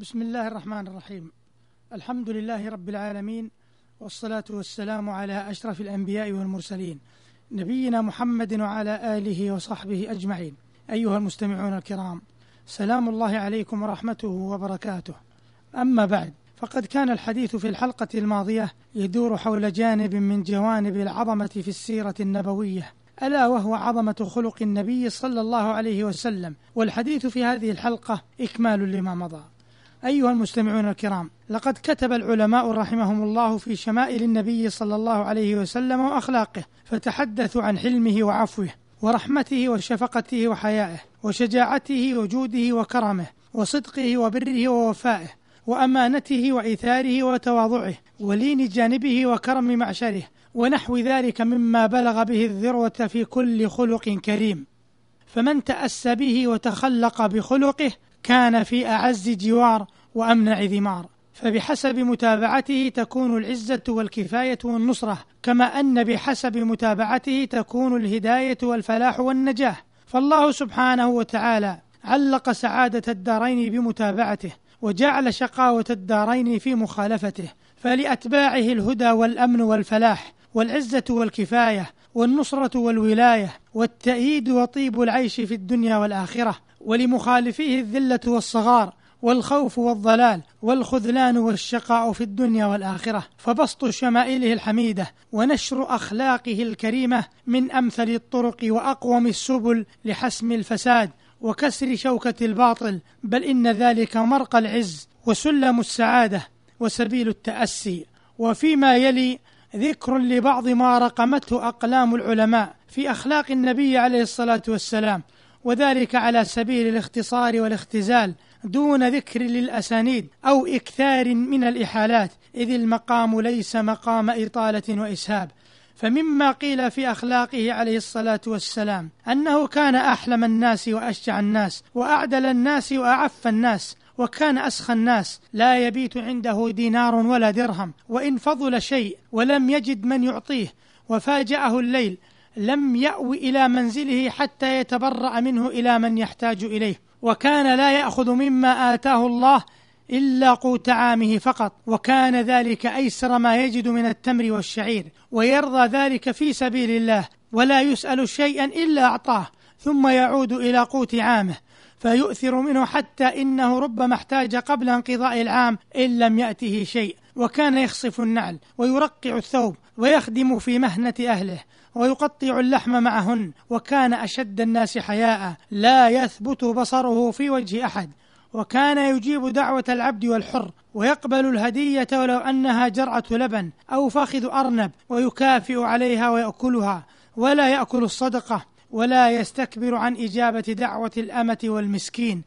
بسم الله الرحمن الرحيم. الحمد لله رب العالمين والصلاة والسلام على أشرف الأنبياء والمرسلين نبينا محمد وعلى آله وصحبه أجمعين. أيها المستمعون الكرام سلام الله عليكم ورحمته وبركاته. أما بعد فقد كان الحديث في الحلقة الماضية يدور حول جانب من جوانب العظمة في السيرة النبوية ألا وهو عظمة خلق النبي صلى الله عليه وسلم. والحديث في هذه الحلقة إكمال لما مضى. أيها المستمعون الكرام لقد كتب العلماء رحمهم الله في شمائل النبي صلى الله عليه وسلم وأخلاقه فتحدثوا عن حلمه وعفوه ورحمته وشفقته وحيائه وشجاعته وجوده وكرمه وصدقه وبره ووفائه وأمانته وإيثاره وتواضعه ولين جانبه وكرم معشره ونحو ذلك مما بلغ به الذروة في كل خلق كريم. فمن تأسى به وتخلق بخلقه كان في أعز جوار وأمنع ذمار فبحسب متابعته تكون العزة والكفاية والنصرة كما أن بحسب متابعته تكون الهداية والفلاح والنجاح فالله سبحانه وتعالى علق سعادة الدارين بمتابعته وجعل شقاوة الدارين في مخالفته فلأتباعه الهدى والأمن والفلاح والعزة والكفاية والنصرة والولاية والتأييد وطيب العيش في الدنيا والآخرة. ولمخالفيه الذلة والصغار والخوف والضلال والخذلان والشقاء في الدنيا والآخرة. فبسط شمائله الحميدة ونشر أخلاقه الكريمة من أمثل الطرق وأقوم السبل لحسم الفساد وكسر شوكة الباطل. بل إن ذلك مرقى العز وسلم السعادة وسبيل التأسي. وفيما يلي ذكر لبعض ما رقمته أقلام العلماء في أخلاق النبي عليه الصلاة والسلام. وذلك على سبيل الاختصار والاختزال دون ذكر للأسانيد أو إكثار من الإحالات إذ المقام ليس مقام إطالة وإسهاب. فمما قيل في أخلاقه عليه الصلاة والسلام أنه كان أحلم الناس وأشجع الناس وأعدل الناس وأعف الناس وكان أسخى الناس لا يبيت عنده دينار ولا درهم وإن فضل شيء ولم يجد من يعطيه وفاجأه الليل لم يأو إلى منزله حتى يتبرأ منه إلى من يحتاج إليه وكان لا يأخذ مما آتاه الله إلا قوت عامه فقط وكان ذلك أيسر ما يجد من التمر والشعير ويرضى ذلك في سبيل الله ولا يسأل شيئا إلا أعطاه ثم يعود إلى قوت عامه. فيؤثر منه حتى إنه ربما احتاج قبل انقضاء العام إن لم يأته شيء. وكان يخصف النعل ويرقع الثوب ويخدم في مهنة أهله ويقطع اللحم معهن. وكان أشد الناس حياء. لا يثبت بصره في وجه أحد. وكان يجيب دعوة العبد والحر ويقبل الهدية ولو أنها جرعة لبن أو فخذ أرنب ويكافئ عليها ويأكلها. ولا يأكل الصدقة. ولا يستكبر عن إجابة دعوة الأمة والمسكين.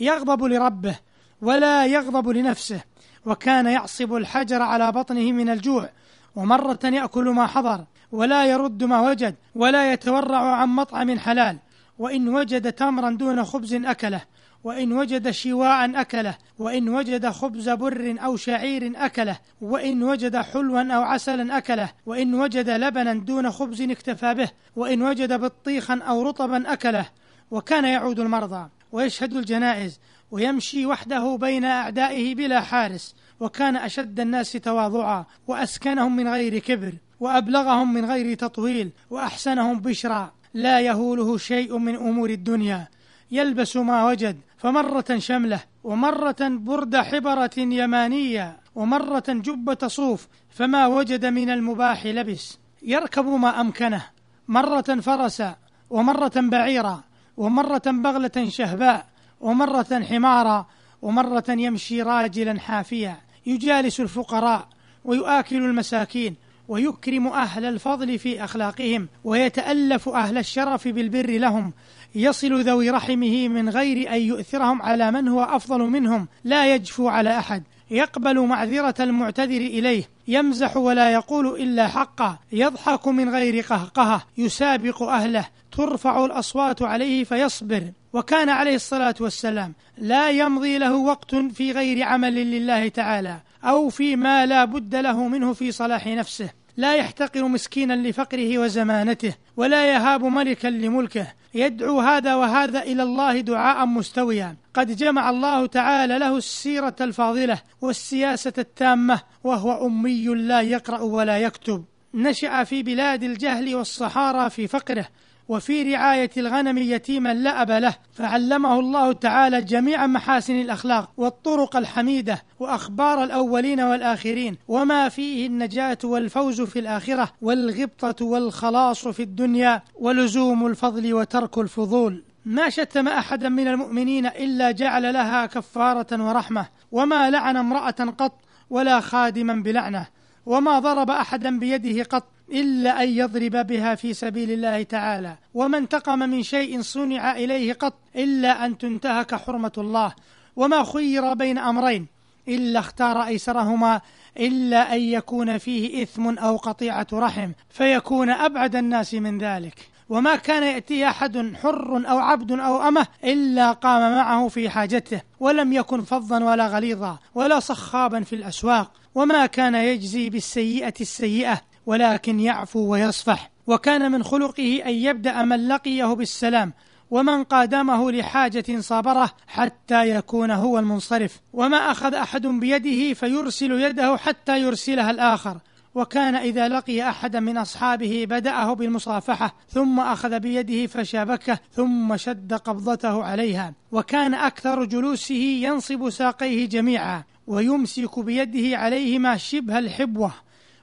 يغضب لربه ولا يغضب لنفسه وكان يعصب الحجر على بطنه من الجوع ومرة يأكل ما حضر ولا يرد ما وجد ولا يتورع عن مطعم حلال وإن وجد تمرا دون خبز أكله وإن وجد شواء أكله وإن وجد خبز بر أو شعير أكله وإن وجد حلوا أو عسلا أكله وإن وجد لبنا دون خبز اكتفى به وإن وجد بطيخا أو رطبا أكله. وكان يعود المرضى ويشهد الجنائز ويمشي وحده بين أعدائه بلا حارس. وكان أشد الناس تواضعا وأسكنهم من غير كبر وأبلغهم من غير تطويل وأحسنهم بشرا. لا يهوله شيء من أمور الدنيا. يلبس ما وجد فمرة شملة ومرة برد حبرة يمانية ومرة جبة صوف فما وجد من المباح لبس. يركب ما أمكنه مرة فرسا ومرة بعيرا ومرة بغلة شهباء ومرة حمارا ومرة يمشي راجلا حافيا. يجالس الفقراء ويؤكل المساكين ويكرم أهل الفضل في أخلاقهم ويتألف أهل الشرف بالبر لهم. يصل ذوي رحمه من غير أن يؤثرهم على من هو أفضل منهم. لا يجفو على أحد. يقبل معذرة المعتذر إليه. يمزح ولا يقول إلا حقا يضحك من غير قهقهة. يسابق أهله. ترفع الأصوات عليه فيصبر. وكان عليه الصلاة والسلام. لا يمضي له وقت في غير عمل لله تعالى أو فيما لا بد له منه في صلاح نفسه. لا يحتقر مسكينا لفقره وزمانته ولا يهاب ملكا لملكه. يدعو هذا وهذا إلى الله دعاء مستويا. قد جمع الله تعالى له السيرة الفاضلة والسياسة التامة وهو أمي لا يقرأ ولا يكتب. نشأ في بلاد الجهل والصحارى في فقره. وفي رعاية الغنم يتيما لا أب له فعلمه الله تعالى جميع محاسن الأخلاق والطرق الحميدة وأخبار الأولين والآخرين وما فيه النجاة والفوز في الآخرة والغبطة والخلاص في الدنيا ولزوم الفضل وترك الفضول. ما شتم أحدا من المؤمنين إلا جعل لها كفارة ورحمة وما لعن امرأة قط ولا خادما بلعنة وما ضرب أحدا بيده قط إلا أن يضرب بها في سبيل الله تعالى. وما انتقم من شيء صنع إليه قط إلا أن تنتهك حرمة الله. وما خير بين أمرين إلا اختار أيسرهما إلا أن يكون فيه إثم أو قطيعة رحم فيكون أبعد الناس من ذلك. وما كان يأتي أحد حر أو عبد أو أمة إلا قام معه في حاجته ولم يكن فظا ولا غليظا ولا صخابا في الأسواق. وما كان يجزي بالسيئة السيئة ولكن يعفو ويصفح. وكان من خلقه أن يبدأ من لقيه بالسلام ومن قادمه لحاجة صابرة حتى يكون هو المنصرف. وما أخذ أحد بيده فيرسل يده حتى يرسلها الآخر. وكان إذا لقي أحدا من أصحابه بدأه بالمصافحة ثم أخذ بيده فشابكه ثم شد قبضته عليها. وكان أكثر جلوسه ينصب ساقيه جميعا ويمسك بيده عليهما شبه الحبوة.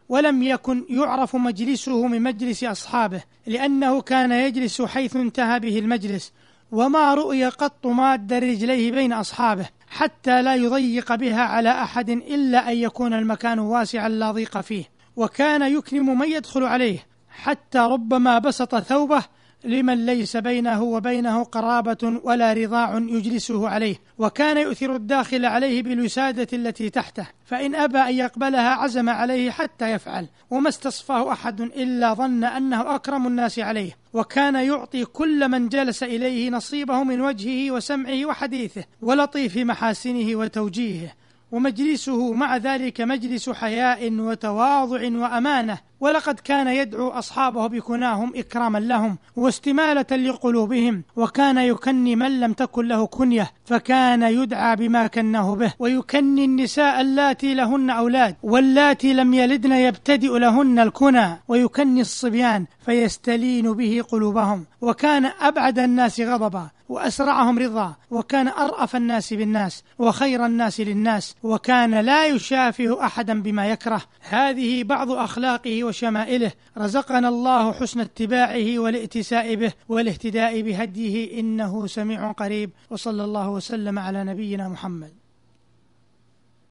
ولم يكن يعرف مجلسه من مجلس أصحابه لأنه كان يجلس حيث انتهى به المجلس وما رؤي قط ماد رجليه بين أصحابه حتى لا يضيق بها على أحد إلا أن يكون المكان واسعا لا ضيق فيه. وكان يكرم من يدخل عليه حتى ربما بسط ثوبه لمن ليس بينه وبينه قرابة ولا رضاع يجلسه عليه وكان يؤثر الداخل عليه بالوسادة التي تحته فإن أبى أن يقبلها عزم عليه حتى يفعل وما استصفاه أحد إلا ظن أنه أكرم الناس عليه وكان يعطي كل من جلس إليه نصيبه من وجهه وسمعه وحديثه ولطيف محاسنه وتوجيهه ومجلسه مع ذلك مجلس حياء وتواضع وأمانة ولقد كان يدعو أصحابه بكناهم إكراما لهم واستمالة لقلوبهم وكان يكني من لم تكن له كنية فكان يدعى بما كناه به ويكني النساء اللاتي لهن أولاد واللاتي لم يلدن يبتدئ لهن الكنى ويكني الصبيان فيستلين به قلوبهم وكان أبعد الناس غضبا وأسرعهم رضا وكان أرأف الناس بالناس وخير الناس للناس وكان لا يشافه أحدا بما يكره. هذه بعض أخلاقه وشمائله رزقنا الله حسن اتباعه والائتساء به والاهتداء بهديه إنه سميع قريب. وصلى الله وسلم على نبينا محمد.